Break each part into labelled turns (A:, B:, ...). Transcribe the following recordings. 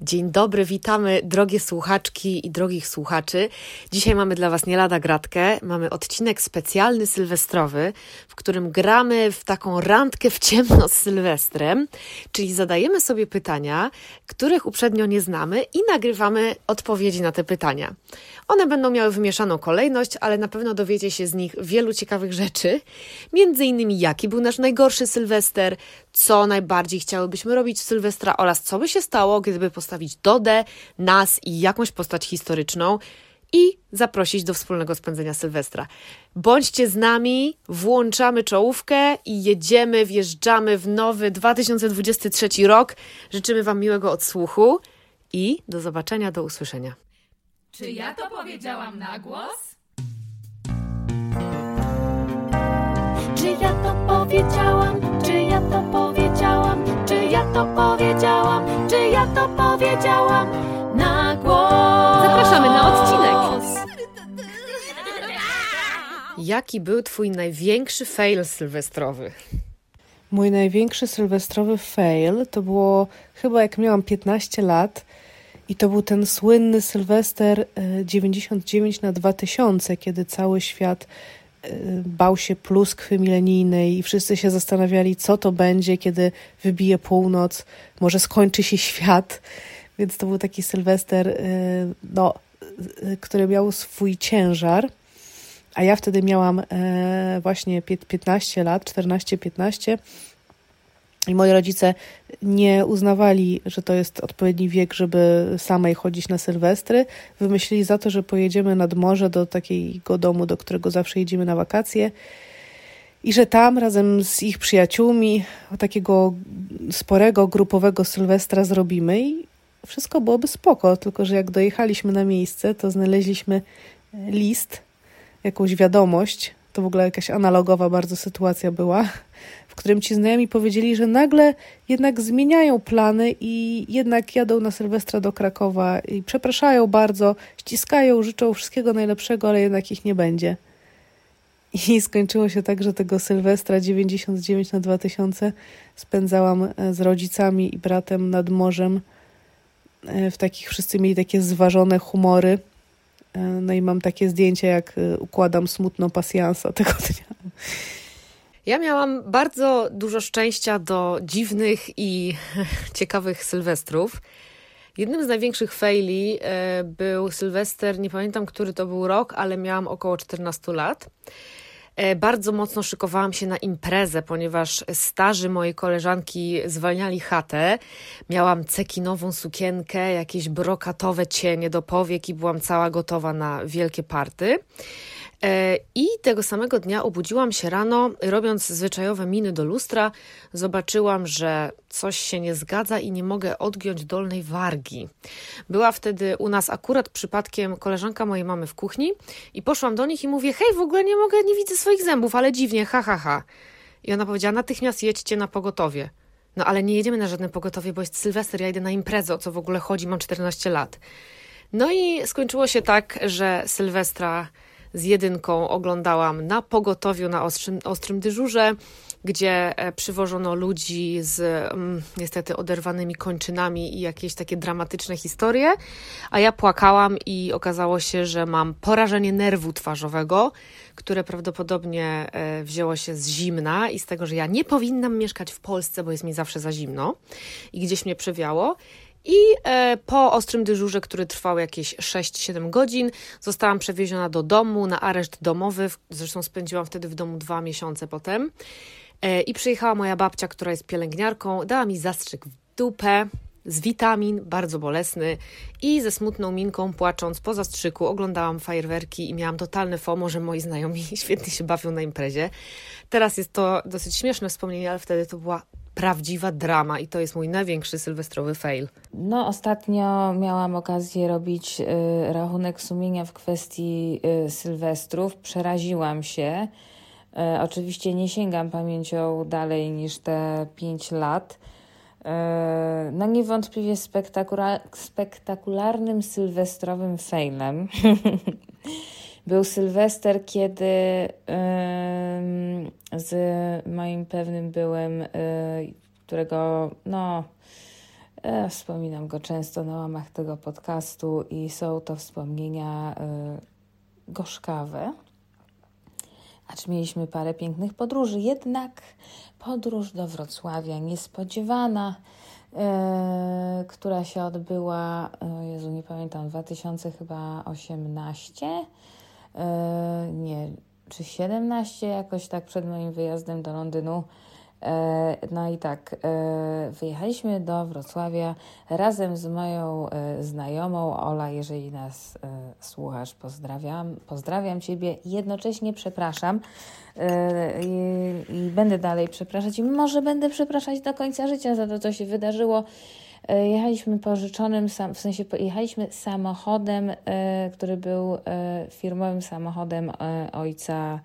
A: Dzień dobry, witamy drogie słuchaczki i drogich słuchaczy. Dzisiaj mamy dla Was nie lada gratkę. Mamy odcinek specjalny sylwestrowy, w którym gramy w taką randkę w ciemno z Sylwestrem, czyli zadajemy sobie pytania, których uprzednio nie znamy i nagrywamy odpowiedzi na te pytania. One będą miały wymieszaną kolejność, ale na pewno dowiecie się z nich wielu ciekawych rzeczy. Między innymi, jaki był nasz najgorszy Sylwester, co najbardziej chciałybyśmy robić w Sylwestra oraz co by się stało, gdyby postawić Dodę, nas i jakąś postać historyczną i zaprosić do wspólnego spędzenia Sylwestra. Bądźcie z nami, włączamy czołówkę i jedziemy, wjeżdżamy w nowy 2023 rok. Życzymy Wam miłego odsłuchu i do zobaczenia, do usłyszenia.
B: Czy ja to powiedziałam na głos?
C: Czy ja to powiedziałam? Czy ja to powiedziałam? Czy ja to powiedziałam? Czy ja to powiedziałam? Na głos!
A: Zapraszamy na odcinek. Jaki był Twój największy fail sylwestrowy?
D: Mój największy sylwestrowy fail to było chyba jak miałam 15 lat i to był ten słynny Sylwester e, 99 na 2000, kiedy cały świat e, bał się pluskwy milenijnej i wszyscy się zastanawiali, co to będzie, kiedy wybije północ, może skończy się świat. Więc to był taki Sylwester, e, no, e, który miał swój ciężar. A ja wtedy miałam e, właśnie pię- 15 lat, 14-15. I moi rodzice nie uznawali, że to jest odpowiedni wiek, żeby samej chodzić na Sylwestry. Wymyślili za to, że pojedziemy nad morze do takiego domu, do którego zawsze jedziemy na wakacje. I że tam razem z ich przyjaciółmi takiego sporego, grupowego Sylwestra zrobimy. I wszystko byłoby spoko, tylko że jak dojechaliśmy na miejsce, to znaleźliśmy list, jakąś wiadomość. To w ogóle jakaś analogowa bardzo sytuacja była, w którym ci znajomi powiedzieli, że nagle jednak zmieniają plany i jednak jadą na Sylwestra do Krakowa i przepraszają bardzo, ściskają, życzą wszystkiego najlepszego, ale jednak ich nie będzie. I skończyło się tak, że tego Sylwestra 99 na 2000 spędzałam e, z rodzicami i bratem nad morzem. E, W takich wszyscy mieli takie zważone humory. E, No i mam takie zdjęcia, jak układam smutną pasjansa tego dnia.
A: Ja miałam bardzo dużo szczęścia do dziwnych i ciekawych sylwestrów. Jednym z największych faili e, był Sylwester, nie pamiętam, który to był rok, ale miałam około 14 lat. E, Bardzo mocno szykowałam się na imprezę, ponieważ starzy mojej koleżanki zwalniali chatę. Miałam cekinową sukienkę, jakieś brokatowe cienie do powiek i byłam cała gotowa na wielkie party. E, I tego samego dnia obudziłam się rano, robiąc zwyczajowe miny do lustra. Zobaczyłam, że coś się nie zgadza i nie mogę odgiąć dolnej wargi. Była wtedy u nas akurat przypadkiem koleżanka mojej mamy w kuchni i poszłam do nich i mówię: Hej, w ogóle nie mogę, nie widzę swoich zębów, ale dziwnie, ha, ha, ha. I ona powiedziała: Natychmiast jedźcie na pogotowie. No ale nie jedziemy na żadne pogotowie, bo jest Sylwester, ja idę na imprezę, o co w ogóle chodzi, mam 14 lat. No i skończyło się tak, że Sylwestra z jedynką oglądałam na pogotowiu na ostrym, dyżurze, gdzie e, przywożono ludzi z mm, niestety oderwanymi kończynami i jakieś takie dramatyczne historie, a ja płakałam i okazało się, że mam porażenie nerwu twarzowego, które prawdopodobnie e, wzięło się z zimna i z tego, że ja nie powinnam mieszkać w Polsce, bo jest mi zawsze za zimno i gdzieś mnie przewiało. I e, po ostrym dyżurze, który trwał jakieś 6-7 godzin, zostałam przewieziona do domu na areszt domowy. Zresztą spędziłam wtedy w domu dwa miesiące potem. E, I przyjechała moja babcia, która jest pielęgniarką, dała mi zastrzyk w dupę z witamin, bardzo bolesny i ze smutną minką, płacząc po zastrzyku, oglądałam fajerwerki i miałam totalne FOMO, że moi znajomi świetnie się bawią na imprezie. Teraz jest to dosyć śmieszne wspomnienie, ale wtedy to była prawdziwa drama i to jest mój największy sylwestrowy fail.
E: No, ostatnio miałam okazję robić y, rachunek sumienia w kwestii y, sylwestrów. Przeraziłam się. Y, oczywiście nie sięgam pamięcią dalej niż te 5 lat. Y, no, niewątpliwie spektakula- spektakularnym sylwestrowym failem był Sylwester, kiedy z moim pewnym byłem, y, którego no E, wspominam go często na łamach tego podcastu i są to wspomnienia e, gorzkawe. Acz mieliśmy parę pięknych podróży, jednak podróż do Wrocławia niespodziewana, e, która się odbyła, e, Jezu, nie pamiętam, 2018, e, nie, czy 17, jakoś tak przed moim wyjazdem do Londynu. E, no i tak, e, wyjechaliśmy do Wrocławia razem z moją e, znajomą Ola, jeżeli nas słuchasz, pozdrawiam, pozdrawiam Ciebie jednocześnie przepraszam i, i będę dalej przepraszać i może będę przepraszać do końca życia za to, co się wydarzyło. Jechaliśmy pożyczonym, w sensie jechaliśmy samochodem, który był firmowym samochodem ojca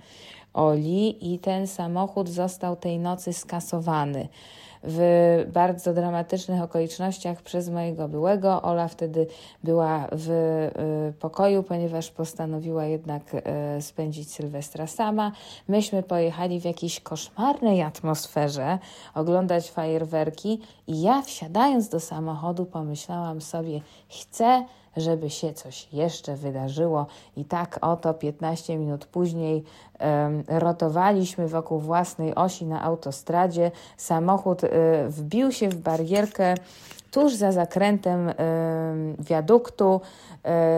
E: Oli i ten samochód został tej nocy skasowany. W bardzo dramatycznych okolicznościach przez mojego byłego. Ola wtedy była w y, pokoju, ponieważ postanowiła jednak y, spędzić Sylwestra sama. Myśmy pojechali w jakiejś koszmarnej atmosferze oglądać fajerwerki i ja wsiadając do samochodu pomyślałam sobie, chcę żeby się coś jeszcze wydarzyło. I tak oto 15 minut później um, rotowaliśmy wokół własnej osi na autostradzie. Samochód y, wbił się w barierkę tuż za zakrętem y, wiaduktu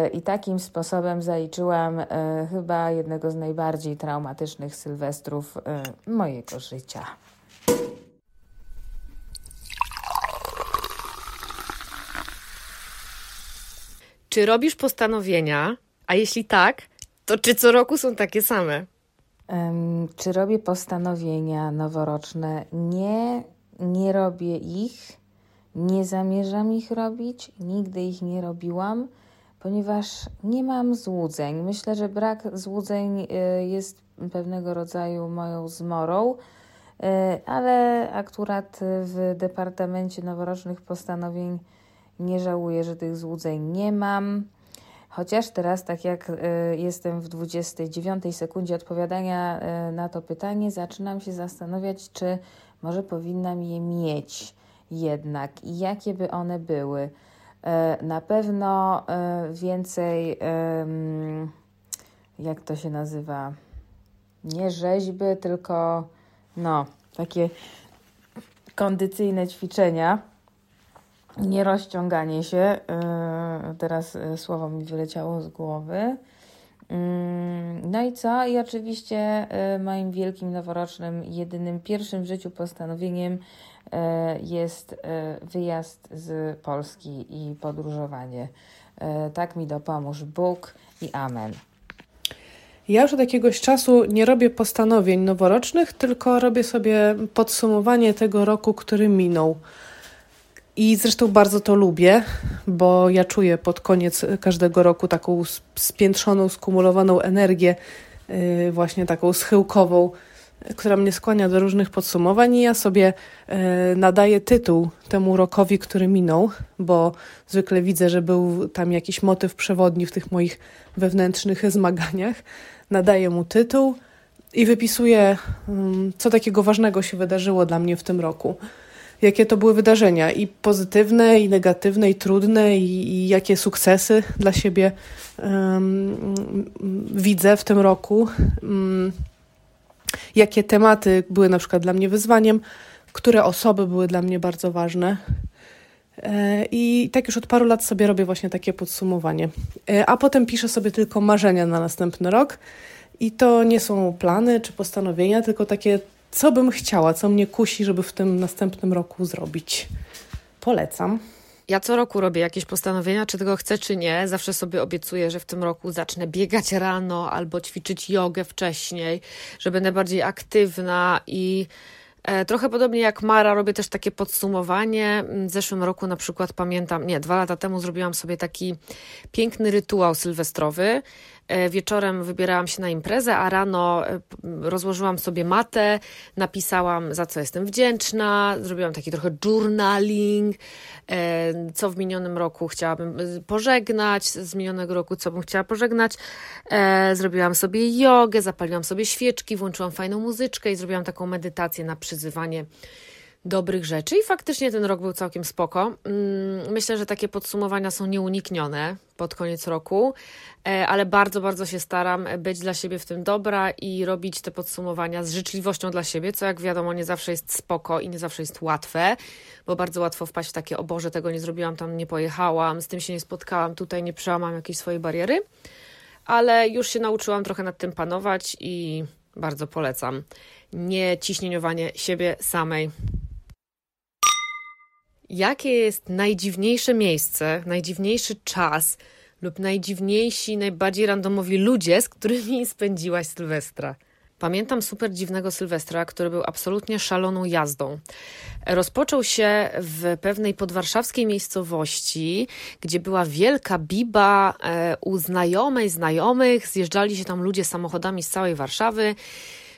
E: y, i takim sposobem zaliczyłam y, chyba jednego z najbardziej traumatycznych sylwestrów y, mojego życia.
A: Czy robisz postanowienia? A jeśli tak, to czy co roku są takie same?
E: Um, czy robię postanowienia noworoczne? Nie, nie robię ich. Nie zamierzam ich robić. Nigdy ich nie robiłam, ponieważ nie mam złudzeń. Myślę, że brak złudzeń y, jest pewnego rodzaju moją zmorą, y, ale akurat w Departamencie Noworocznych Postanowień nie żałuję, że tych złudzeń nie mam. Chociaż teraz, tak jak y, jestem w 29 sekundzie odpowiadania y, na to pytanie, zaczynam się zastanawiać, czy może powinnam je mieć jednak i jakie by one były. Y, na pewno więcej, jak to się nazywa, nie rzeźby, tylko no, takie kondycyjne ćwiczenia nie rozciąganie się. E, teraz e, słowo mi wyleciało z głowy. Mm, no i co? I oczywiście e, moim wielkim noworocznym, jedynym pierwszym w życiu postanowieniem jest wyjazd z Polski i podróżowanie. Tak mi dopomóż Bóg i Amen.
D: Ja już od jakiegoś czasu nie robię postanowień noworocznych, tylko robię sobie podsumowanie tego roku, który minął. I zresztą bardzo to lubię, bo ja czuję pod koniec każdego roku taką spiętrzoną, skumulowaną energię, y, właśnie taką schyłkową, która mnie skłania do różnych podsumowań i ja sobie y, nadaję tytuł temu rokowi, który minął, bo zwykle widzę, że był tam jakiś motyw przewodni w tych moich wewnętrznych zmaganiach. Nadaję mu tytuł i wypisuję, mm, co takiego ważnego się wydarzyło dla mnie w tym roku jakie to były wydarzenia i pozytywne, i negatywne, i trudne, i, i jakie sukcesy dla siebie um, widzę w tym roku. Um, jakie tematy były na przykład dla mnie wyzwaniem, które osoby były dla mnie bardzo ważne. E, I tak już od paru lat sobie robię właśnie takie podsumowanie. E, a potem piszę sobie tylko marzenia na następny rok. I to nie są plany czy postanowienia, tylko takie co bym chciała, co mnie kusi, żeby w tym następnym roku zrobić. Polecam.
A: Ja co roku robię jakieś postanowienia, czy tego chcę, czy nie. Zawsze sobie obiecuję, że w tym roku zacznę biegać rano albo ćwiczyć jogę wcześniej, że będę bardziej aktywna i e, trochę podobnie jak Mara robię też takie podsumowanie. W zeszłym roku na przykład pamiętam, nie, dwa lata temu zrobiłam sobie taki piękny rytuał sylwestrowy, wieczorem wybierałam się na imprezę, a rano e, rozłożyłam sobie matę, napisałam za co jestem wdzięczna, zrobiłam taki trochę journaling, e, co w minionym roku chciałabym pożegnać, z minionego roku co bym chciała pożegnać. Zrobiłam sobie jogę, zapaliłam sobie świeczki, włączyłam fajną muzyczkę i zrobiłam taką medytację na przyzywanie dobrych rzeczy i faktycznie ten rok był całkiem spoko. Mm, myślę, że takie podsumowania są nieuniknione pod koniec roku, e, ale bardzo, bardzo się staram być dla siebie w tym dobra i robić te podsumowania z życzliwością dla siebie, co jak wiadomo nie zawsze jest spoko i nie zawsze jest łatwe, bo bardzo łatwo wpaść w takie, o Boże, tego nie zrobiłam, tam nie pojechałam, z tym się nie spotkałam, tutaj nie przełamam jakiejś swojej bariery, ale już się nauczyłam trochę nad tym panować i bardzo polecam. Nie ciśnieniowanie siebie samej. Jakie jest najdziwniejsze miejsce, najdziwniejszy czas lub najdziwniejsi, najbardziej randomowi ludzie, z którymi spędziłaś Sylwestra? Pamiętam super dziwnego Sylwestra, który był absolutnie szaloną jazdą. Rozpoczął się w pewnej podwarszawskiej miejscowości, gdzie była wielka biba e, u znajomej, znajomych. Zjeżdżali się tam ludzie samochodami z całej Warszawy.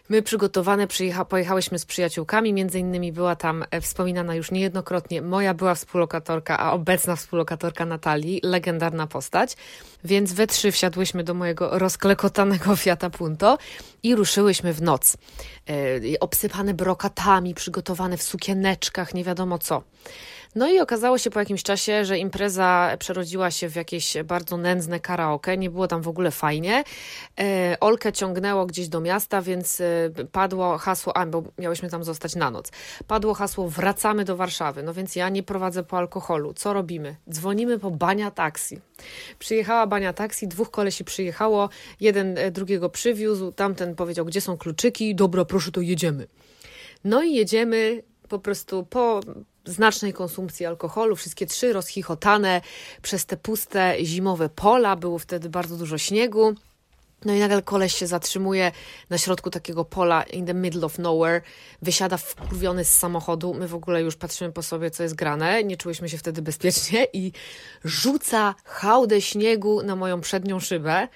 A: My przygotowane przyjecha, pojechałyśmy z przyjaciółkami, między innymi była tam e, wspominana już niejednokrotnie moja była współlokatorka, a obecna współlokatorka Natalii, legendarna postać. Więc we trzy wsiadłyśmy do mojego rozklekotanego Fiata Punto i ruszyłyśmy w noc. E, obsypane brokatami, przygotowane w sukieneczkach, nie wiadomo co. No i okazało się po jakimś czasie, że impreza przerodziła się w jakieś bardzo nędzne karaoke, nie było tam w ogóle fajnie. E, Olkę ciągnęło gdzieś do miasta, więc e, padło hasło, a bo miałyśmy tam zostać na noc. Padło hasło wracamy do Warszawy, no więc ja nie prowadzę po alkoholu. Co robimy? Dzwonimy po bania taksi. Przyjechała bania taksi, dwóch kolesi przyjechało, jeden e, drugiego przywiózł, tamten powiedział, gdzie są kluczyki, dobra, proszę, to jedziemy. No i jedziemy po prostu po znacznej konsumpcji alkoholu, wszystkie trzy rozchichotane przez te puste zimowe pola, było wtedy bardzo dużo śniegu. No i nagle koleś się zatrzymuje na środku takiego pola, in the middle of nowhere, wysiada wkurwiony z samochodu. My w ogóle już patrzymy po sobie, co jest grane. Nie czułyśmy się wtedy bezpiecznie i rzuca hałdę śniegu na moją przednią szybę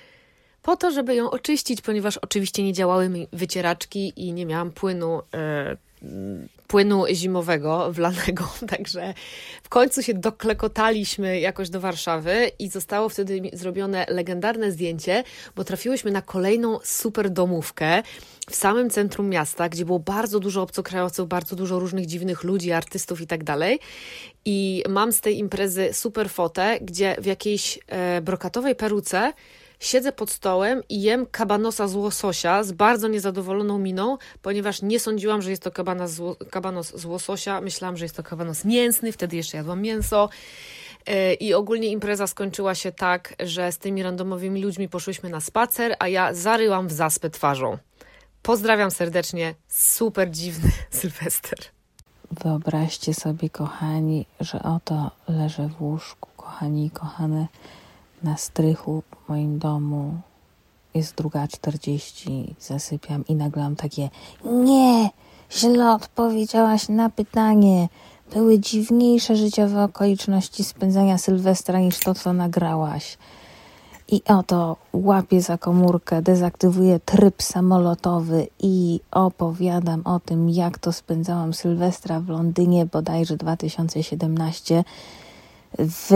A: po to, żeby ją oczyścić, ponieważ oczywiście nie działały mi wycieraczki i nie miałam płynu e, płynu zimowego, wlanego, także w końcu się doklekotaliśmy jakoś do Warszawy i zostało wtedy zrobione legendarne zdjęcie, bo trafiłyśmy na kolejną super domówkę w samym centrum miasta, gdzie było bardzo dużo obcokrajowców, bardzo dużo różnych dziwnych ludzi, artystów i tak dalej. I mam z tej imprezy super fotę, gdzie w jakiejś e, brokatowej peruce siedzę pod stołem i jem kabanosa z łososia z bardzo niezadowoloną miną, ponieważ nie sądziłam, że jest to kabanos z, kabanos z łososia. Myślałam, że jest to kabanos mięsny, wtedy jeszcze jadłam mięso. E, I ogólnie impreza skończyła się tak, że z tymi randomowymi ludźmi poszłyśmy na spacer, a ja zaryłam w zaspę twarzą. Pozdrawiam serdecznie, super dziwny Sylwester.
E: Wyobraźcie sobie, kochani, że oto leżę w łóżku, kochani i kochane na strychu w moim domu. Jest druga czterdzieści, zasypiam i nagle mam takie nie, źle odpowiedziałaś na pytanie. Były dziwniejsze życiowe okoliczności spędzania Sylwestra niż to, co nagrałaś. I oto łapię za komórkę, dezaktywuję tryb samolotowy i opowiadam o tym, jak to spędzałam Sylwestra w Londynie, bodajże 2017, w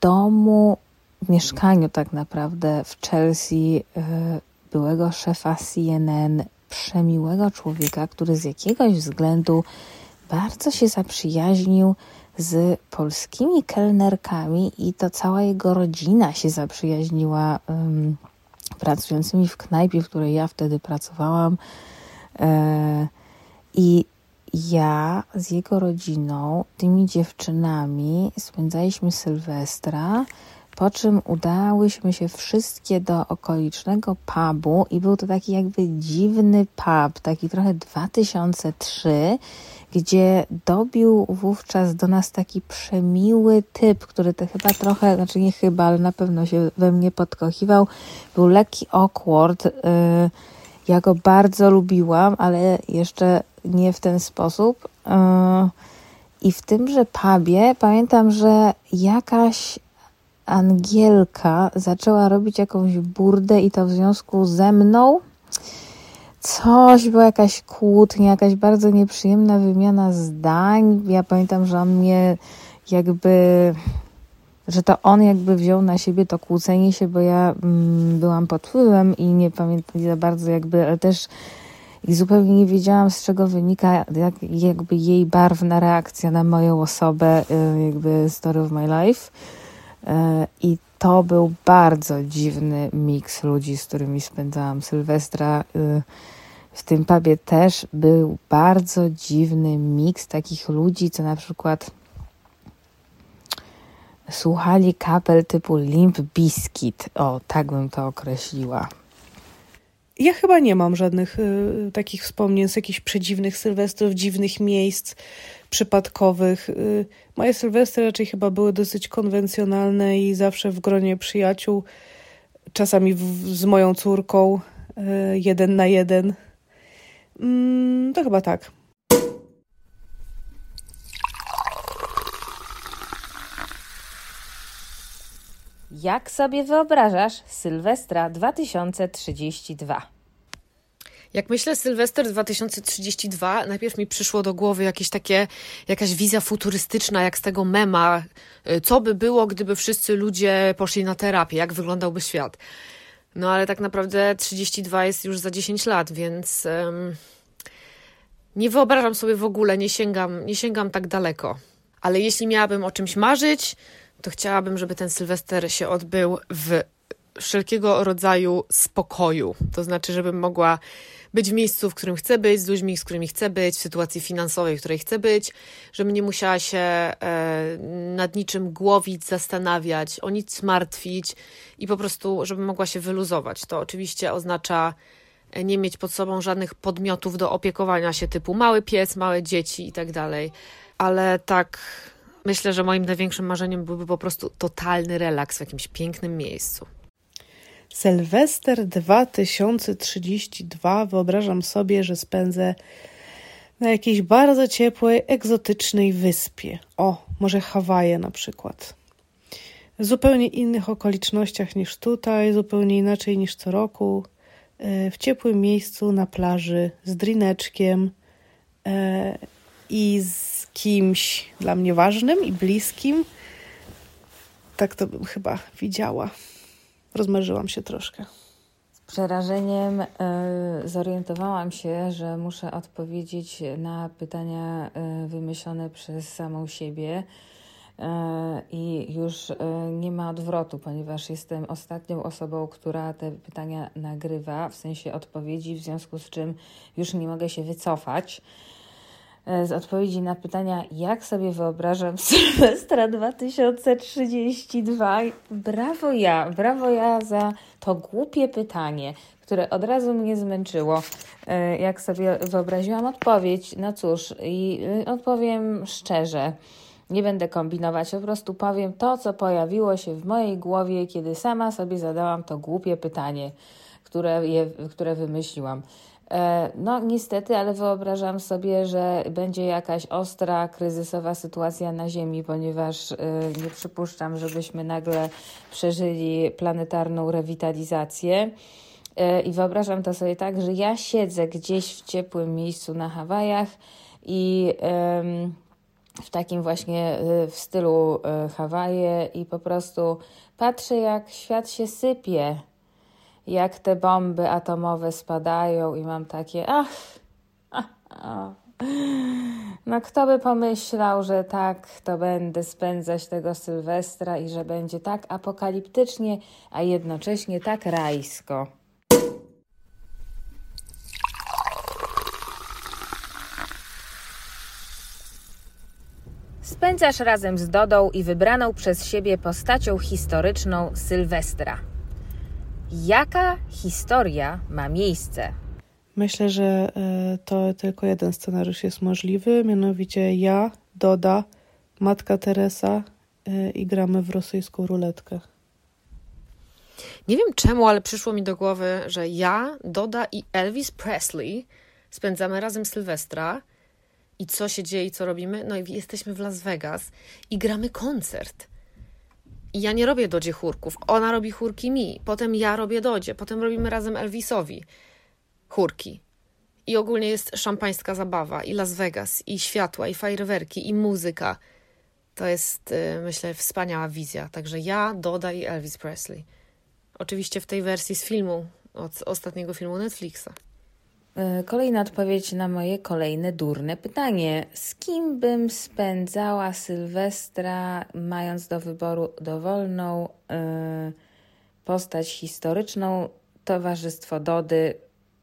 E: domu w mieszkaniu tak naprawdę w Chelsea y, byłego szefa CNN, przemiłego człowieka, który z jakiegoś względu bardzo się zaprzyjaźnił z polskimi kelnerkami i to cała jego rodzina się zaprzyjaźniła pracującymi w knajpie, w której ja wtedy pracowałam. E, I ja z jego rodziną, tymi dziewczynami spędzaliśmy Sylwestra po czym udałyśmy się wszystkie do okolicznego pubu i był to taki jakby dziwny pub, taki trochę 2003, gdzie dobił wówczas do nas taki przemiły typ, który to chyba trochę, znaczy nie chyba, ale na pewno się we mnie podkochiwał. Był lekki awkward. Y, ja go bardzo lubiłam, ale jeszcze nie w ten sposób. Y, I w tymże pubie pamiętam, że jakaś Angielka zaczęła robić jakąś burdę i to w związku ze mną coś, była jakaś kłótnia, jakaś bardzo nieprzyjemna wymiana zdań. Ja pamiętam, że on mnie jakby, że to on jakby wziął na siebie to kłócenie się, bo ja mm, byłam pod wpływem i nie pamiętam za bardzo jakby, ale też i zupełnie nie wiedziałam, z czego wynika jak, jakby jej barwna reakcja na moją osobę, y, jakby story of my life. I to był bardzo dziwny miks ludzi, z którymi spędzałam Sylwestra. Y, w tym pubie też był bardzo dziwny miks takich ludzi, co na przykład słuchali kapel typu Limp Bizkit. O, tak bym to określiła.
D: Ja chyba nie mam żadnych y, takich wspomnień z jakichś przedziwnych sylwestrów, dziwnych miejsc przypadkowych. Y, moje sylwestry raczej chyba były dosyć konwencjonalne i zawsze w gronie przyjaciół, czasami w, z moją córką, y, jeden na jeden. Mm, to chyba tak.
E: Jak sobie wyobrażasz Sylwestra 2032?
A: Jak myślę Sylwester 2032, najpierw mi przyszło do głowy jakieś takie, jakaś wizja futurystyczna, jak z tego mema, y, co by było, gdyby wszyscy ludzie poszli na terapię, jak wyglądałby świat. No ale tak naprawdę 32 jest już za 10 lat, więc um, nie wyobrażam sobie w ogóle, nie sięgam, nie sięgam tak daleko. Ale jeśli miałabym o czymś marzyć, to chciałabym, żeby ten Sylwester się odbył w wszelkiego rodzaju spokoju. To znaczy, żebym mogła być w miejscu, w którym chcę być, z ludźmi, z którymi chcę być, w sytuacji finansowej, w której chcę być, żebym nie musiała się e, nad niczym głowić, zastanawiać, o nic martwić i po prostu, żebym mogła się wyluzować. To oczywiście oznacza e, nie mieć pod sobą żadnych podmiotów do opiekowania się, typu mały pies, małe dzieci i tak dalej. Ale tak myślę, że moim największym marzeniem byłby po prostu totalny relaks w jakimś pięknym miejscu.
D: Sylwester 2032 wyobrażam sobie, że spędzę na jakiejś bardzo ciepłej, egzotycznej wyspie. O, może Hawaje na przykład. W zupełnie innych okolicznościach niż tutaj, zupełnie inaczej niż co roku. E, w ciepłym miejscu na plaży z drineczkiem e, i z kimś dla mnie ważnym i bliskim. Tak to bym chyba widziała rozmarzyłam się troszkę.
E: Z przerażeniem y, zorientowałam się, że muszę odpowiedzieć na pytania y, wymyślone przez samą siebie. E, I już nie ma odwrotu, ponieważ jestem ostatnią osobą, która te pytania nagrywa, w sensie odpowiedzi, w związku z czym już nie mogę się wycofać. E, z odpowiedzi na pytania, jak sobie wyobrażam Sylwestra 2032. Brawo ja, brawo ja za to głupie pytanie, które od razu mnie zmęczyło. E, jak sobie wyobraziłam odpowiedź, no cóż, i y, odpowiem szczerze. Nie będę kombinować, po prostu powiem to, co pojawiło się w mojej głowie, kiedy sama sobie zadałam to głupie pytanie, które, je, które wymyśliłam. E, no, niestety, ale wyobrażam sobie, że będzie jakaś ostra, kryzysowa sytuacja na Ziemi, ponieważ e, nie przypuszczam, żebyśmy nagle przeżyli planetarną rewitalizację. E, I wyobrażam to sobie tak, że ja siedzę gdzieś w ciepłym miejscu na Hawajach i w takim właśnie w stylu Hawaje i po prostu patrzę, jak świat się sypie jak te bomby atomowe spadają i mam takie, ach. No kto by pomyślał, że tak to będę spędzać tego Sylwestra i że będzie tak apokaliptycznie, a jednocześnie tak rajsko. Spędzasz razem z Dodą i wybraną przez siebie postacią historyczną Sylwestra. Jaka historia ma miejsce?
D: Myślę, że e, to tylko jeden scenariusz jest możliwy, mianowicie ja, Doda, matka Teresa e, i gramy w rosyjską ruletkę.
A: Nie wiem czemu, ale przyszło mi do głowy, że ja, Doda i Elvis Presley spędzamy razem Sylwestra i co się dzieje i co robimy? No i jesteśmy w Las Vegas i gramy koncert. I ja nie robię Dodzie chórków. Ona robi chórki mi. Potem ja robię Dodzie. Potem robimy razem Elvisowi chórki. I ogólnie jest szampańska zabawa, i Las Vegas, i światła, i fajerwerki, i muzyka. To jest, y, myślę, wspaniała wizja. Także ja, Doda i Elvis Presley. Oczywiście w tej wersji z filmu, od ostatniego filmu Netflixa.
E: E, kolejna odpowiedź na moje kolejne durne pytanie. Z kim bym spędzała Sylwestra, mając do wyboru dowolną yy, postać historyczną, towarzystwo Dody,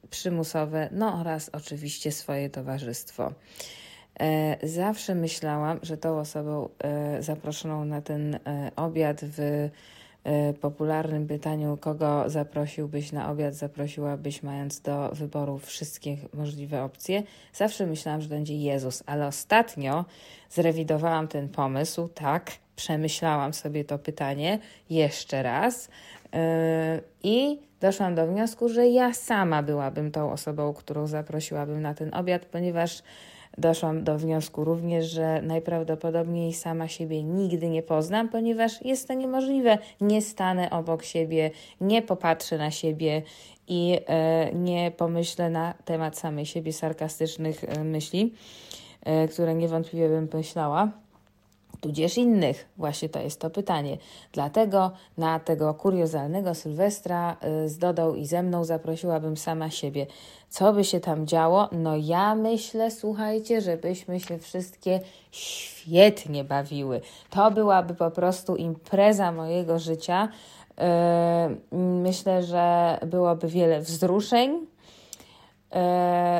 E: przymusowe, no oraz oczywiście swoje towarzystwo. E, zawsze myślałam, że tą osobą zaproszoną na ten obiad w popularnym pytaniu, kogo zaprosiłbyś na obiad, zaprosiłabyś, mając do wyboru wszystkie możliwe opcje. Zawsze myślałam, że będzie Jezus, ale ostatnio zrewidowałam ten pomysł, tak, przemyślałam sobie to pytanie jeszcze raz i doszłam do wniosku, że ja sama byłabym tą osobą, którą zaprosiłabym na ten obiad, ponieważ doszłam do wniosku również, że najprawdopodobniej sama siebie nigdy nie poznam, ponieważ jest to niemożliwe. Nie stanę obok siebie, nie popatrzę na siebie i e, nie pomyślę na temat samej siebie sarkastycznych e, myśli, e, które niewątpliwie bym myślała tudzież innych? Właśnie to jest to pytanie. Dlatego na tego kuriozalnego Sylwestra y, z Dodą i ze mną zaprosiłabym sama siebie. Co by się tam działo? No ja myślę, słuchajcie, żebyśmy się wszystkie świetnie bawiły. To byłaby po prostu impreza mojego życia. Y, myślę, że byłoby wiele wzruszeń,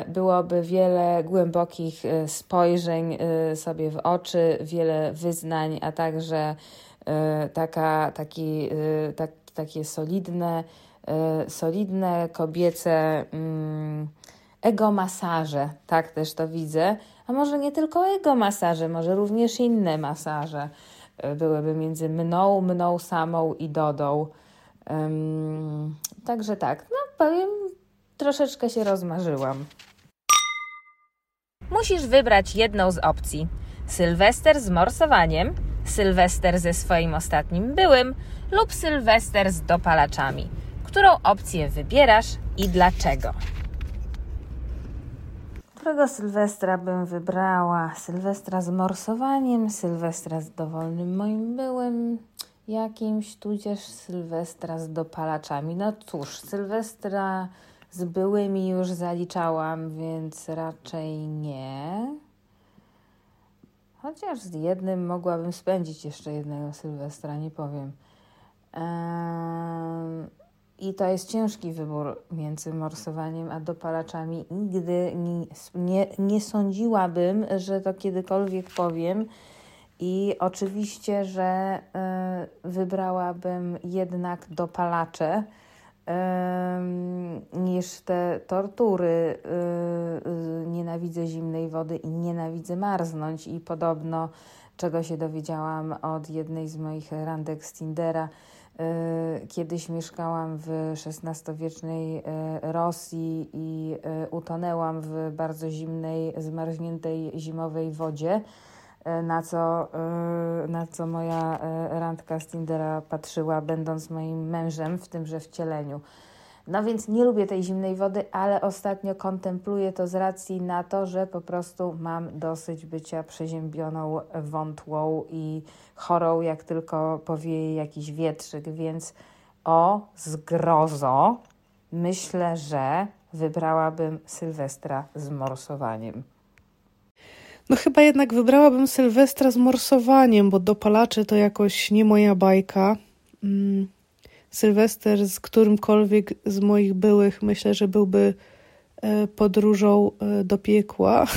E: byłoby wiele głębokich e, spojrzeń e, sobie w oczy, wiele wyznań, a także taka, taki, tak, takie solidne, solidne kobiece mm, ego masaże, tak też to widzę, a może nie tylko ego masaże, może również inne masaże. Byłyby między mną, mną samą i Dodą. Także tak, no powiem, troszeczkę się rozmarzyłam.
F: Musisz wybrać jedną z opcji: Sylwester z morsowaniem, Sylwester ze swoim ostatnim byłym lub Sylwester z dopalaczami. Którą opcję wybierasz i dlaczego?
E: Którego Sylwestra bym wybrała? Sylwestra z morsowaniem, Sylwestra z dowolnym moim byłym jakimś, tudzież Sylwestra z dopalaczami. No cóż, Sylwestra z byłymi już zaliczałam, więc raczej nie. Chociaż z jednym mogłabym spędzić jeszcze jednego Sylwestra, nie powiem. I to jest ciężki wybór między morsowaniem a dopalaczami. Nigdy nie, nie, nie sądziłabym, że to kiedykolwiek powiem. I oczywiście, że y, wybrałabym jednak dopalacze niż te tortury. Y, y, nienawidzę zimnej wody i nienawidzę marznąć i podobno czego się dowiedziałam od jednej z moich randek z Tindera. Y, kiedyś mieszkałam w XVI-wiecznej Rosji i utonęłam w bardzo zimnej, zmarzniętej zimowej wodzie na co, e, na co moja e, randka z Tindera patrzyła, będąc moim mężem w tymże wcieleniu. No więc nie lubię tej zimnej wody, ale ostatnio kontempluję to z racji na to, że po prostu mam dosyć bycia przeziębioną, wątłą i chorą, jak tylko powieje jakiś wietrzyk, więc o zgrozo myślę, że wybrałabym Sylwestra z morsowaniem.
D: No chyba jednak wybrałabym Sylwestra z morsowaniem, bo dopalacze to jakoś nie moja bajka. Mm. Sylwester z którymkolwiek z moich byłych myślę, że byłby e, podróżą e, do piekła.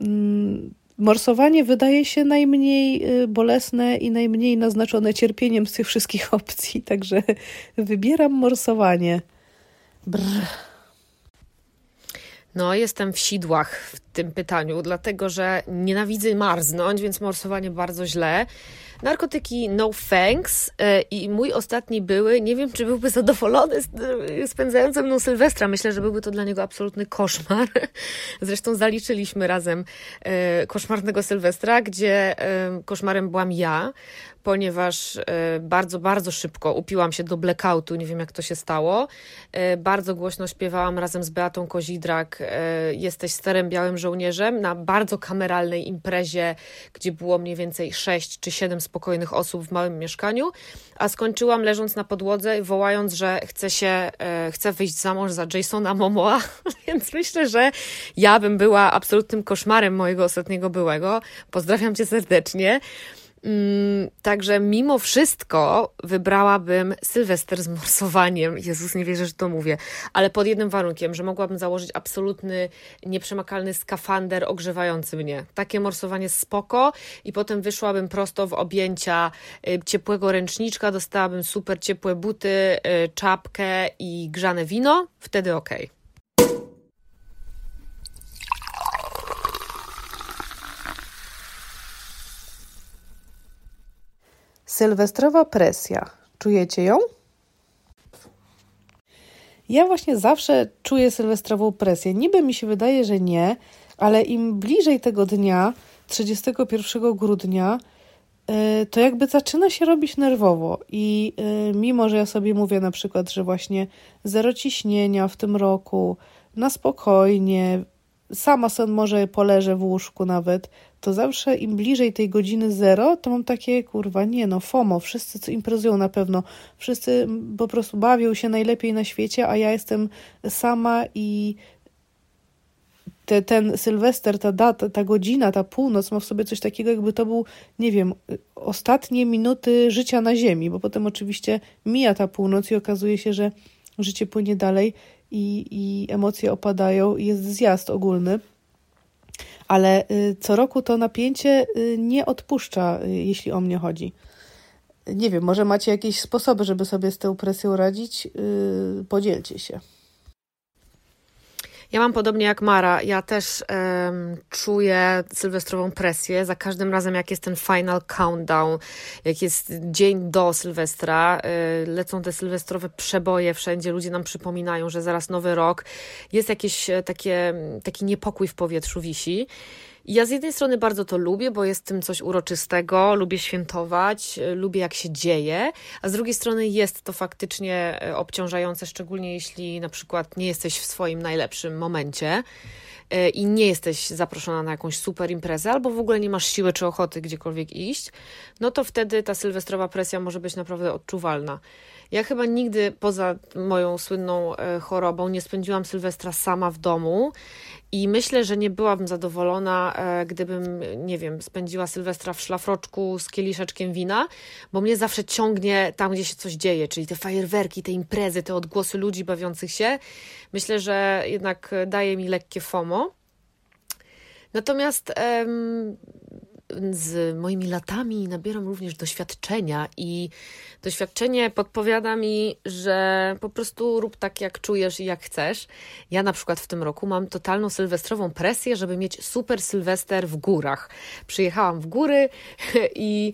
D: Mm. Morsowanie wydaje się najmniej e, bolesne i najmniej naznaczone cierpieniem z tych wszystkich opcji, także wybieram morsowanie. Brr.
A: No, jestem w sidłach w tym pytaniu, dlatego że nienawidzę marznąć, więc morsowanie bardzo źle. Narkotyki no thanks e, i mój ostatni były, nie wiem czy byłby zadowolony spędzając ze mną Sylwestra. Myślę, że byłby to dla niego absolutny koszmar. Zresztą zaliczyliśmy razem e, koszmarnego Sylwestra, gdzie e, koszmarem byłam ja, ponieważ bardzo, bardzo szybko upiłam się do blackoutu, nie wiem jak to się stało. Bardzo głośno śpiewałam razem z Beatą Kozidrak e, jesteś starym białym żołnierzem na bardzo kameralnej imprezie, gdzie było mniej więcej sześć czy siedem spokojnych osób w małym mieszkaniu, a skończyłam leżąc na podłodze, wołając, że chcę się, e, chcę wyjść za mąż za Jasona Momoa, więc myślę, że ja bym była absolutnym koszmarem mojego ostatniego byłego. Pozdrawiam cię serdecznie. Mm, także mimo wszystko wybrałabym Sylwester z morsowaniem. Jezus, nie wierzę, że to mówię. Ale pod jednym warunkiem, że mogłabym założyć absolutny, nieprzemakalny skafander ogrzewający mnie. Takie morsowanie spoko i potem wyszłabym prosto w objęcia y, ciepłego ręczniczka, dostałabym super ciepłe buty, y, czapkę i grzane wino. Wtedy okej. Okay.
D: Sylwestrowa presja. Czujecie ją? Ja właśnie zawsze czuję sylwestrową presję. Niby mi się wydaje, że nie, ale im bliżej tego dnia, 31 grudnia, e, to jakby zaczyna się robić nerwowo. I e, mimo, że ja sobie mówię na przykład, że właśnie zero ciśnienia w tym roku, na spokojnie, sama sobie może poleżę w łóżku nawet, to zawsze im bliżej tej godziny zero, to mam takie, kurwa, nie no, FOMO, wszyscy co imprezują na pewno, wszyscy po prostu bawią się najlepiej na świecie, a ja jestem sama i te, ten Sylwester, ta data, ta godzina, ta północ ma w sobie coś takiego, jakby to był, nie wiem, ostatnie minuty życia na Ziemi, bo potem oczywiście mija ta północ i okazuje się, że życie płynie dalej i, i emocje opadają i jest zjazd ogólny. Ale y, co roku to napięcie y, nie odpuszcza, y, jeśli o mnie chodzi. Nie wiem, może macie jakieś sposoby, żeby sobie z tą presją radzić? Podzielcie się.
A: Ja mam podobnie jak Mara. Ja też um, czuję sylwestrową presję. Za każdym razem, jak jest ten final countdown, jak jest dzień do Sylwestra, y, lecą te sylwestrowe przeboje wszędzie, ludzie nam przypominają, że zaraz nowy rok. Jest jakiś e, takie, taki niepokój w powietrzu wisi. Ja z jednej strony bardzo to lubię, bo jest tym coś uroczystego, lubię świętować, e, lubię jak się dzieje, a z drugiej strony jest to faktycznie e, obciążające, szczególnie jeśli na przykład nie jesteś w swoim najlepszym momencie e, i nie jesteś zaproszona na jakąś super imprezę, albo w ogóle nie masz siły czy ochoty gdziekolwiek iść, no to wtedy ta sylwestrowa presja może być naprawdę odczuwalna. Ja chyba nigdy poza moją słynną chorobą nie spędziłam Sylwestra sama w domu i myślę, że nie byłabym zadowolona, e, gdybym, nie wiem, spędziła Sylwestra w szlafroczku z kieliszeczkiem wina, bo mnie zawsze ciągnie tam, gdzie się coś dzieje, czyli te fajerwerki, te imprezy, te odgłosy ludzi bawiących się. Myślę, że jednak daje mi lekkie FOMO. Natomiast em, z moimi latami nabieram również doświadczenia i doświadczenie podpowiada mi, że po prostu rób tak, jak czujesz i jak chcesz. Ja na przykład w tym roku mam totalną sylwestrową presję, żeby mieć super sylwester w górach. Przyjechałam w góry i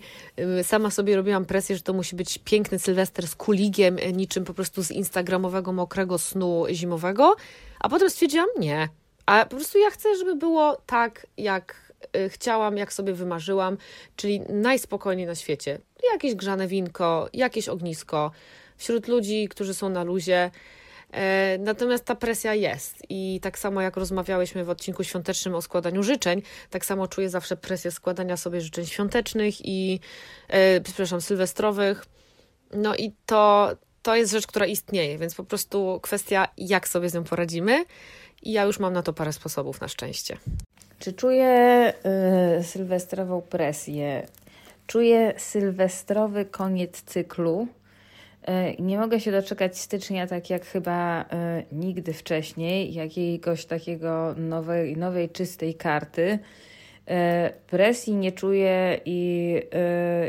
A: y, sama sobie robiłam presję, że to musi być piękny sylwester z kuligiem, niczym po prostu z instagramowego mokrego snu zimowego, a potem stwierdziłam, nie, a po prostu ja chcę, żeby było tak, jak chciałam, jak sobie wymarzyłam, czyli najspokojniej na świecie. Jakieś grzane winko, jakieś ognisko wśród ludzi, którzy są na luzie. E, natomiast ta presja jest i tak samo jak rozmawiałyśmy w odcinku świątecznym o składaniu życzeń, tak samo czuję zawsze presję składania sobie życzeń świątecznych i, e, przepraszam, sylwestrowych. No i to, to jest rzecz, która istnieje, więc po prostu kwestia, jak sobie z nią poradzimy. I ja już mam na to parę sposobów na szczęście.
E: Czy czuję y, sylwestrową presję? Czuję sylwestrowy koniec cyklu. Y, nie mogę się doczekać stycznia, tak jak chyba y, nigdy wcześniej, jakiegoś takiego nowej, nowej czystej karty. Y, presji nie czuję i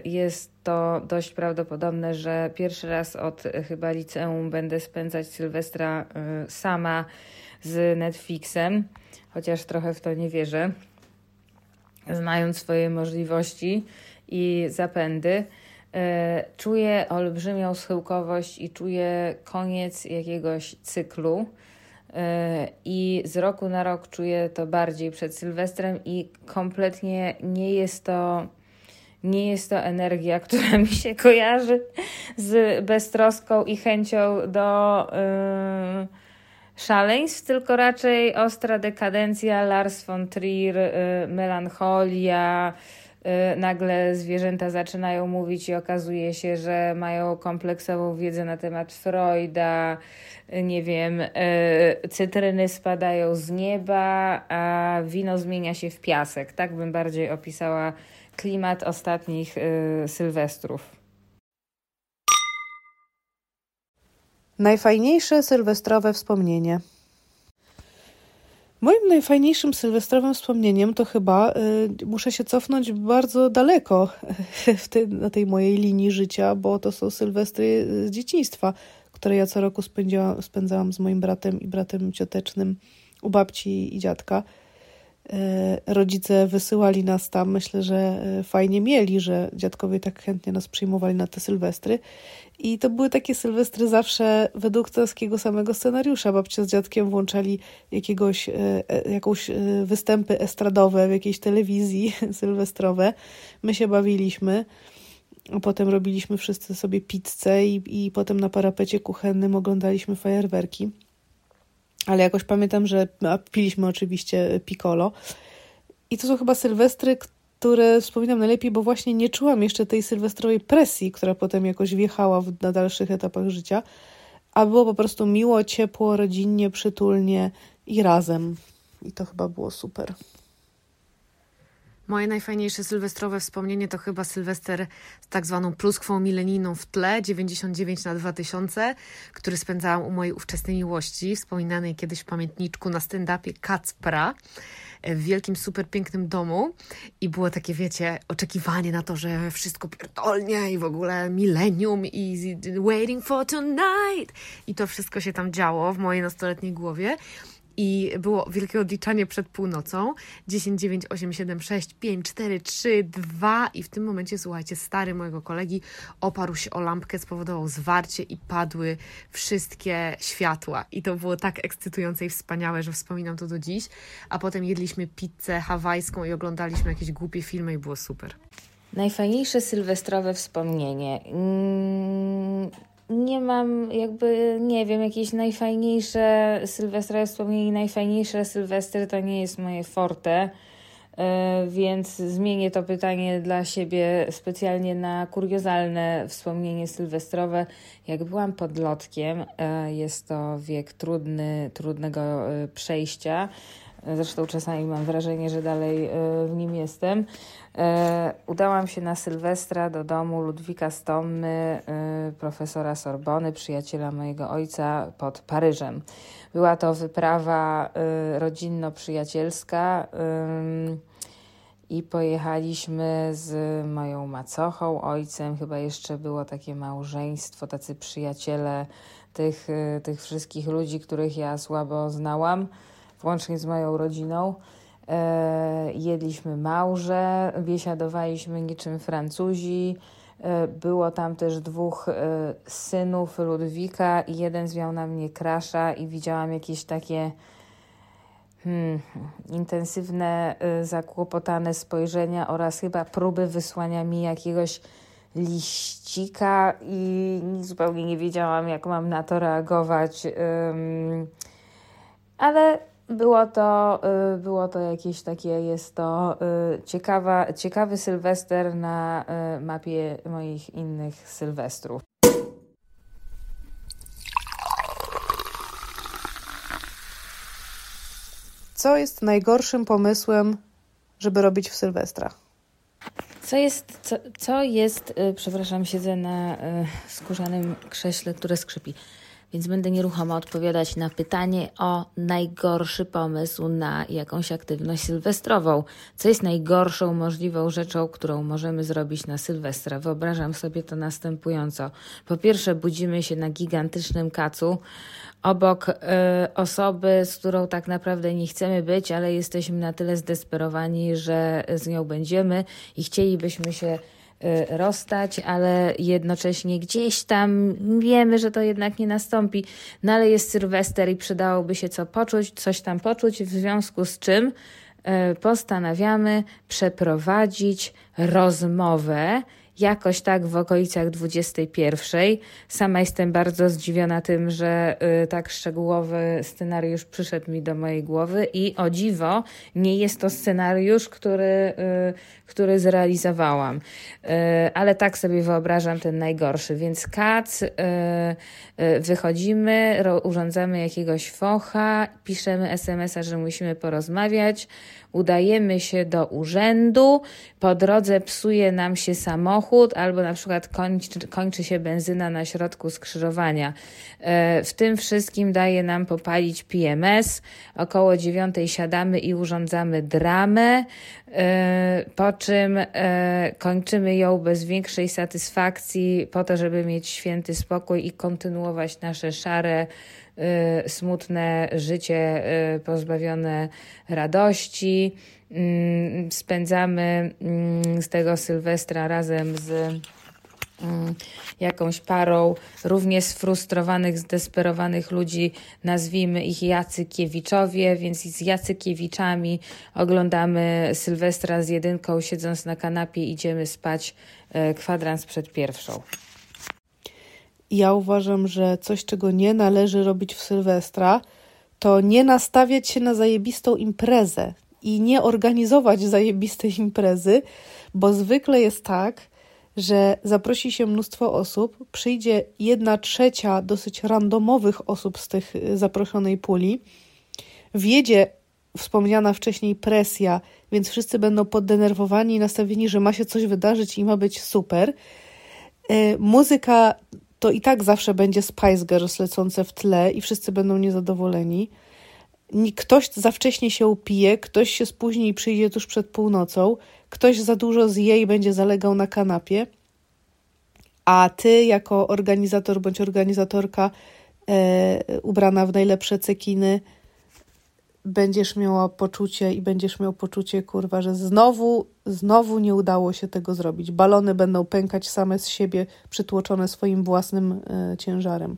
E: jest to dość prawdopodobne, że pierwszy raz od chyba liceum będę spędzać Sylwestra sama z Netflixem chociaż trochę w to nie wierzę, znając swoje możliwości i zapędy. E, czuję olbrzymią schyłkowość i czuję koniec jakiegoś cyklu. E, I z roku na rok czuję to bardziej przed Sylwestrem, i kompletnie nie jest to, nie jest to energia, która mi się kojarzy z beztroską i chęcią do. Yy, szaleństw, tylko raczej ostra dekadencja, Lars von Trier, y, melancholia, y, nagle zwierzęta zaczynają mówić i okazuje się, że mają kompleksową wiedzę na temat Freuda, nie wiem, cytryny spadają z nieba, a wino zmienia się w piasek. Tak bym bardziej opisała klimat ostatnich sylwestrów.
D: Najfajniejsze sylwestrowe wspomnienie. Moim najfajniejszym sylwestrowym wspomnieniem to chyba y, muszę się cofnąć bardzo daleko w te, na tej mojej linii życia, bo to są sylwestry z dzieciństwa, które ja co roku spędzałam, spędzałam z moim bratem i bratem ciotecznym u babci i dziadka. E, rodzice wysyłali nas tam. Myślę, że e, fajnie mieli, że dziadkowie tak chętnie nas przyjmowali na te sylwestry. I to były takie sylwestry zawsze według takiego samego scenariusza. Babcia z dziadkiem włączali jakiegoś, e, jakąś występy estradowe w jakiejś telewizji sylwestrowe. My się bawiliśmy. Potem robiliśmy wszyscy sobie pizzę i, i potem na parapecie kuchennym oglądaliśmy fajerwerki ale jakoś pamiętam, że piliśmy oczywiście piccolo. I to są chyba sylwestry, które wspominam najlepiej, bo właśnie nie czułam jeszcze tej sylwestrowej presji, która potem jakoś wjechała w, na dalszych etapach życia, a było po prostu miło, ciepło, rodzinnie, przytulnie i razem. I to chyba było super.
A: Moje najfajniejsze sylwestrowe wspomnienie to chyba Sylwester z tak zwaną pluskwą milenijną w tle 99 na 2000, który spędzałam u mojej ówczesnej miłości, wspominanej kiedyś w pamiętniczku na stand-upie Kacpra w wielkim, super pięknym domu. I było takie, wiecie, oczekiwanie na to, że wszystko pierdolnie i w ogóle milenium i waiting for tonight. I to wszystko się tam działo w mojej nastoletniej głowie i było wielkie odliczanie przed północą. 10, 9, 8, 7, 6, 5, 4, 3, 2 i w tym momencie, słuchajcie, stary mojego kolegi oparł się o lampkę, spowodował zwarcie i padły wszystkie światła. I to było tak ekscytujące i wspaniałe, że wspominam to do dziś. A potem jedliśmy pizzę hawajską i oglądaliśmy jakieś głupie filmy i było super.
E: Najfajniejsze sylwestrowe wspomnienie. Mm nie mam jakby, nie wiem, jakieś najfajniejsze sylwestra wspomnienie, najfajniejsze sylwestry to nie jest moje forte, e, więc zmienię to pytanie dla siebie specjalnie na kuriozalne wspomnienie sylwestrowe. Jak byłam podlotkiem, e, jest to wiek trudny, trudnego e, przejścia, Zresztą czasami mam wrażenie, że dalej w nim jestem. E, udałam się na Sylwestra do domu Ludwika Stommy, e, profesora Sorbony, przyjaciela mojego ojca pod Paryżem. Była to wyprawa e, rodzinno-przyjacielska i pojechaliśmy z moją macochą, ojcem, chyba jeszcze było takie małżeństwo, tacy przyjaciele tych, tych wszystkich ludzi, których ja słabo znałam, włącznie z moją rodziną. E, jedliśmy małże, biesiadowaliśmy niczym Francuzi. E, było tam też dwóch e, synów Ludwika i jeden zwiał na mnie krasza i widziałam jakieś takie hmm, intensywne, zakłopotane spojrzenia oraz chyba próby wysłania mi jakiegoś liścika i zupełnie nie wiedziałam, jak mam na to reagować. ale było to, y, było to jakieś takie, jest to y, ciekawa, ciekawy sylwester na y, mapie moich innych sylwestrów.
D: Co jest najgorszym pomysłem, żeby robić w Sylwestra?
E: Co jest, co, co jest, przepraszam, siedzę na skórzanym krześle, które skrzypi więc będę nieruchomo odpowiadać na pytanie o najgorszy pomysł na jakąś aktywność sylwestrową. Co jest najgorszą możliwą rzeczą, którą możemy zrobić na Sylwestra? Wyobrażam sobie to następująco. Po pierwsze, budzimy się na gigantycznym kacu obok y, osoby, z którą tak naprawdę nie chcemy być, ale jesteśmy na tyle zdesperowani, że z nią będziemy i chcielibyśmy się rozstać, ale jednocześnie gdzieś tam wiemy, że to jednak nie nastąpi. No ale jest Sylwester i przydałoby się co poczuć, coś tam poczuć, w związku z czym y, postanawiamy przeprowadzić rozmowę jakoś tak w okolicach 21. Sama jestem bardzo zdziwiona tym, że y, tak szczegółowy scenariusz przyszedł mi do mojej głowy i o dziwo nie jest to scenariusz, który, y, który zrealizowałam. Y, ale tak sobie wyobrażam ten najgorszy. Więc kac, wychodzimy, urządzamy jakiegoś focha, piszemy SMS-a, że musimy porozmawiać, udajemy się do urzędu, po drodze psuje nam się samochód albo na przykład kończy, kończy się benzyna na środku skrzyżowania. E, w tym wszystkim daje nam popalić PMS. Około dziewiątej siadamy i urządzamy dramę, e, po czym e, kończymy ją bez większej satysfakcji po to, żeby mieć święty spokój i kontynuować nasze szare smutne życie y, pozbawione radości. Mm, spędzamy mm, z tego Sylwestra razem z mm, jakąś parą równie sfrustrowanych, zdesperowanych ludzi, nazwijmy ich Jacykiewiczowie, więc z Jacykiewiczami oglądamy Sylwestra z jedynką, siedząc na kanapie, idziemy spać y, kwadrans przed pierwszą
D: ja uważam, że coś, czego nie należy robić w Sylwestra, to nie nastawiać się na zajebistą imprezę i nie organizować zajebistej imprezy, bo zwykle jest tak, że zaprosi się mnóstwo osób, przyjdzie jedna trzecia dosyć randomowych osób z tych y, zaproszonej puli, wjedzie wspomniana wcześniej presja, więc wszyscy będą poddenerwowani i nastawieni, że ma się coś wydarzyć i ma być super. Y, muzyka to i tak zawsze będzie Spice Girls lecące w tle i wszyscy będą niezadowoleni. Ktoś za wcześnie się upije, ktoś się spóźni i przyjdzie tuż przed północą, ktoś za dużo zje i będzie zalegał na kanapie, a ty jako organizator bądź organizatorka e, ubrana w najlepsze cekiny będziesz miała poczucie i będziesz miał poczucie, kurwa, że znowu, znowu nie udało się tego zrobić. Balony będą pękać same z siebie, przytłoczone swoim własnym e, ciężarem.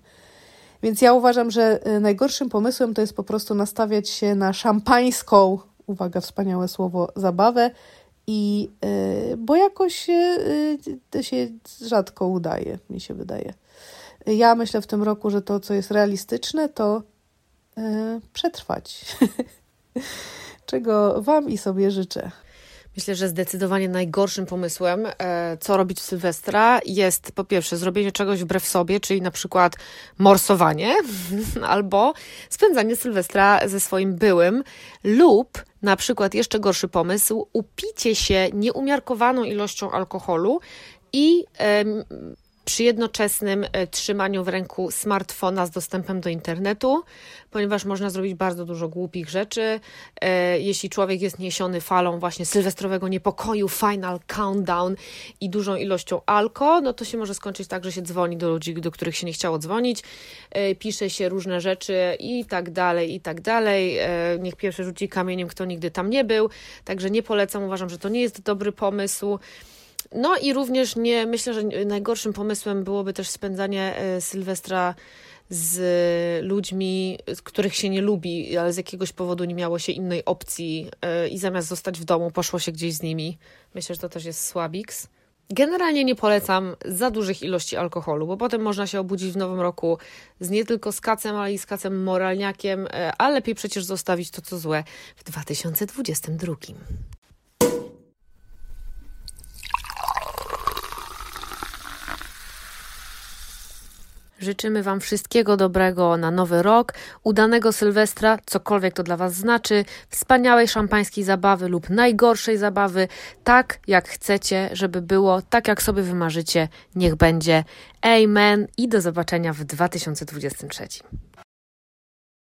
D: Więc ja uważam, że e, najgorszym pomysłem to jest po prostu nastawiać się na szampańską, uwaga, wspaniałe słowo, zabawę i e, bo jakoś to się rzadko udaje, mi się wydaje. Ja myślę w tym roku, że to, co jest realistyczne, to E, przetrwać. Czego Wam i sobie życzę.
A: Myślę, że zdecydowanie najgorszym pomysłem, e, co robić w Sylwestra, jest po pierwsze zrobienie czegoś wbrew sobie, czyli na przykład morsowanie albo spędzanie Sylwestra ze swoim byłym, lub na przykład jeszcze gorszy pomysł, upicie się nieumiarkowaną ilością alkoholu i przy jednoczesnym e, trzymaniu w ręku smartfona z dostępem do internetu, ponieważ można zrobić bardzo dużo głupich rzeczy. E, jeśli człowiek jest niesiony falą właśnie sylwestrowego niepokoju, final countdown i dużą ilością alko, no to się może skończyć tak, że się dzwoni do ludzi, do których się nie chciało dzwonić, e, pisze się różne rzeczy i tak dalej, i tak dalej. Niech pierwszy rzuci kamieniem, kto nigdy tam nie był. Także nie polecam, uważam, że to nie jest dobry pomysł. No i również nie, myślę, że najgorszym pomysłem byłoby też spędzanie e, Sylwestra z ludźmi, których się nie lubi, ale z jakiegoś powodu nie miało się innej opcji e, i zamiast zostać w domu, poszło się gdzieś z nimi. Myślę, że to też jest słabiks. Generalnie nie polecam za dużych ilości alkoholu, bo potem można się obudzić w nowym roku z nie tylko skacem, ale i skacem moralniakiem, e, a lepiej przecież zostawić to, co złe w 2022. Życzymy Wam wszystkiego dobrego na nowy rok, udanego Sylwestra, cokolwiek to dla Was znaczy, wspaniałej szampańskiej zabawy lub najgorszej zabawy, tak jak chcecie, żeby było, tak jak sobie wymarzycie, niech będzie. Amen i do zobaczenia w 2023.